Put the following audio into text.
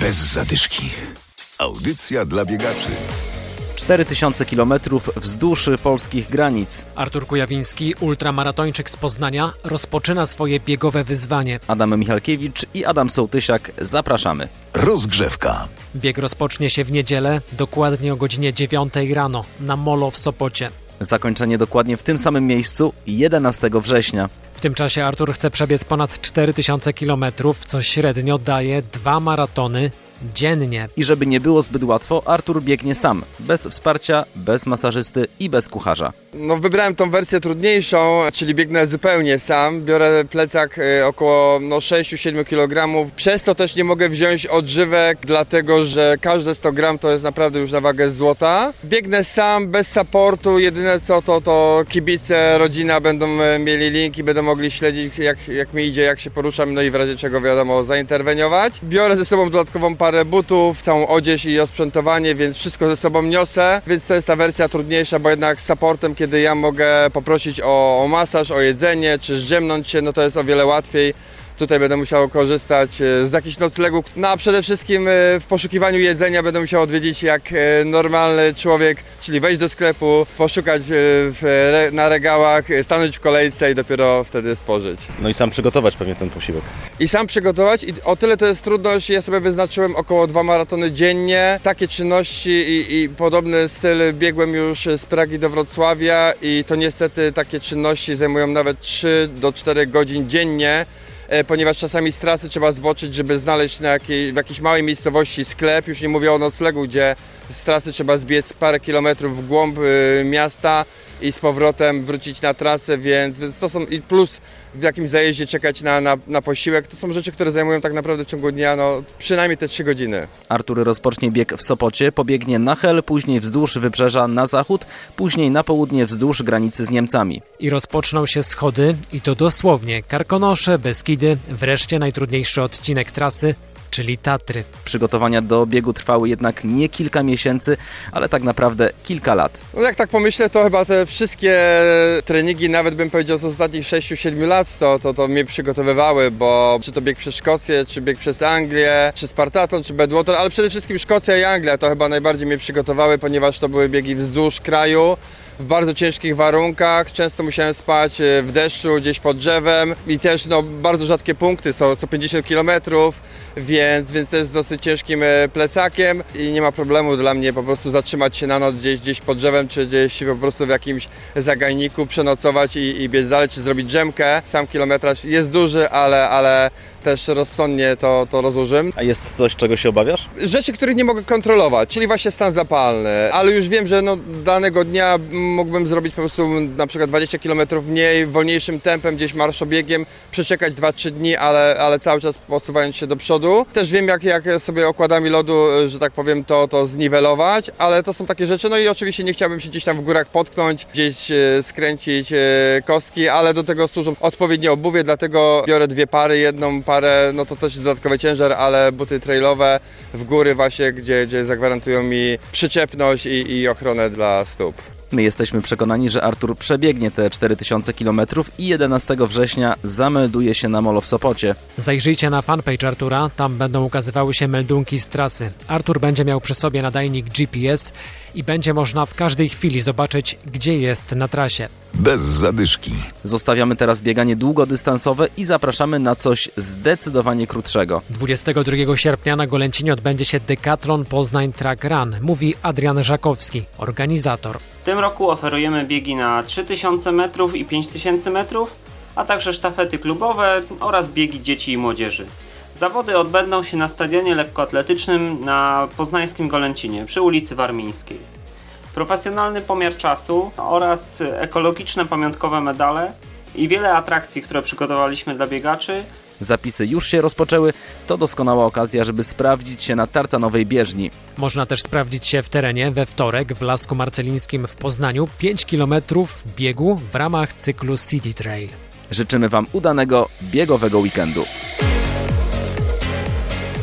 Bez zadyszki. Audycja dla biegaczy. 4000 km wzdłuż polskich granic. Artur Kujawiński, ultramaratończyk z Poznania, rozpoczyna swoje biegowe wyzwanie. Adam Michalkiewicz i Adam Sołtysiak zapraszamy. Rozgrzewka. Bieg rozpocznie się w niedzielę, dokładnie o godzinie 9 rano, na Molo w Sopocie. Zakończenie dokładnie w tym samym miejscu 11 września. W tym czasie Artur chce przebiec ponad 4000 km, co średnio daje dwa maratony dziennie. I żeby nie było zbyt łatwo, Artur biegnie sam, bez wsparcia, bez masażysty i bez kucharza. No wybrałem tą wersję trudniejszą, czyli biegnę zupełnie sam. Biorę plecak y, około no, 6-7 kg. Przez to też nie mogę wziąć odżywek, dlatego że każde 100 gram to jest naprawdę już na wagę złota. Biegnę sam, bez supportu. Jedyne co to, to kibice, rodzina będą e, mieli linki, będą mogli śledzić jak, jak mi idzie, jak się poruszam, no i w razie czego wiadomo zainterweniować. Biorę ze sobą dodatkową parę butów, całą odzież i osprzętowanie, więc wszystko ze sobą niosę. Więc to jest ta wersja trudniejsza, bo jednak z supportem, kiedy ja mogę poprosić o, o masaż, o jedzenie, czy zdziemnąć się, no to jest o wiele łatwiej. Tutaj będę musiał korzystać e, z jakichś noclegów. No a przede wszystkim e, w poszukiwaniu jedzenia będę musiał odwiedzić jak e, normalny człowiek, czyli wejść do sklepu, poszukać w, na regałach, stanąć w kolejce i dopiero wtedy spożyć. No i sam przygotować pewnie ten posiłek. I sam przygotować i o tyle to jest trudność, ja sobie wyznaczyłem około dwa maratony dziennie. Takie czynności i, i podobny styl biegłem już z Pragi do Wrocławia i to niestety takie czynności zajmują nawet 3 do 4 godzin dziennie. E, ponieważ czasami z trasy trzeba zboczyć, żeby znaleźć na jakiej, w jakiejś małej miejscowości sklep. Już nie mówię o noclegu, gdzie z trasy trzeba zbiec parę kilometrów w głąb y, miasta i z powrotem wrócić na trasę, więc, więc to są i plus w jakimś zajeździe czekać na, na, na posiłek. To są rzeczy, które zajmują tak naprawdę w ciągu dnia no, przynajmniej te 3 godziny. Artur rozpocznie bieg w Sopocie, pobiegnie na Hel, później wzdłuż wybrzeża na zachód, później na południe wzdłuż granicy z Niemcami. I rozpoczną się schody, i to dosłownie. Karkonosze, Beskidy, wreszcie najtrudniejszy odcinek trasy czyli Tatry. Przygotowania do biegu trwały jednak nie kilka miesięcy, ale tak naprawdę kilka lat. No jak tak pomyślę, to chyba te wszystkie treningi, nawet bym powiedział z ostatnich 6-7 lat, to, to, to mnie przygotowywały, bo czy to bieg przez Szkocję, czy bieg przez Anglię, czy Spartaton, czy Badwater, ale przede wszystkim Szkocja i Anglia to chyba najbardziej mnie przygotowały, ponieważ to były biegi wzdłuż kraju w bardzo ciężkich warunkach. Często musiałem spać e, w deszczu, gdzieś pod drzewem i też no, bardzo rzadkie punkty, są co 50 km, więc, więc też z dosyć ciężkim e, plecakiem i nie ma problemu dla mnie po prostu zatrzymać się na noc gdzieś, gdzieś pod drzewem, czy gdzieś po prostu w jakimś zagajniku, przenocować i, i biec dalej, czy zrobić drzemkę. Sam kilometraż jest duży, ale, ale też rozsądnie to, to rozłożyłem. A jest coś, czego się obawiasz? Rzeczy, których nie mogę kontrolować, czyli właśnie stan zapalny, ale już wiem, że no, danego dnia mógłbym zrobić po prostu na przykład 20 km mniej, wolniejszym tempem, gdzieś marszobiegiem, przeczekać 2-3 dni, ale, ale cały czas posuwając się do przodu. Też wiem, jak, jak sobie okładami lodu, że tak powiem, to, to zniwelować, ale to są takie rzeczy, no i oczywiście nie chciałbym się gdzieś tam w górach potknąć, gdzieś e, skręcić e, kostki, ale do tego służą odpowiednie obuwie, dlatego biorę dwie pary, jedną parę, no to też jest dodatkowy ciężar, ale buty trailowe w góry właśnie, gdzie, gdzie zagwarantują mi przyczepność i, i ochronę dla stóp. My jesteśmy przekonani, że Artur przebiegnie te 4000 km i 11 września zamelduje się na molo w Sopocie. Zajrzyjcie na fanpage Artura, tam będą ukazywały się meldunki z trasy. Artur będzie miał przy sobie nadajnik GPS i będzie można w każdej chwili zobaczyć, gdzie jest na trasie. Bez zadyszki. Zostawiamy teraz bieganie długodystansowe i zapraszamy na coś zdecydowanie krótszego. 22 sierpnia na Golęcinie odbędzie się Decathlon Poznań Track Run, mówi Adrian Żakowski, organizator. W tym roku oferujemy biegi na 3000 metrów i 5000 metrów, a także sztafety klubowe oraz biegi dzieci i młodzieży. Zawody odbędą się na stadionie lekkoatletycznym na poznańskim Golęcinie przy ulicy Warmińskiej. Profesjonalny pomiar czasu oraz ekologiczne pamiątkowe medale i wiele atrakcji, które przygotowaliśmy dla biegaczy. Zapisy już się rozpoczęły, to doskonała okazja, żeby sprawdzić się na tartanowej bieżni. Można też sprawdzić się w terenie we wtorek w Lasku Marcelińskim w Poznaniu 5 km biegu w ramach cyklu City Trail. Życzymy Wam udanego biegowego weekendu.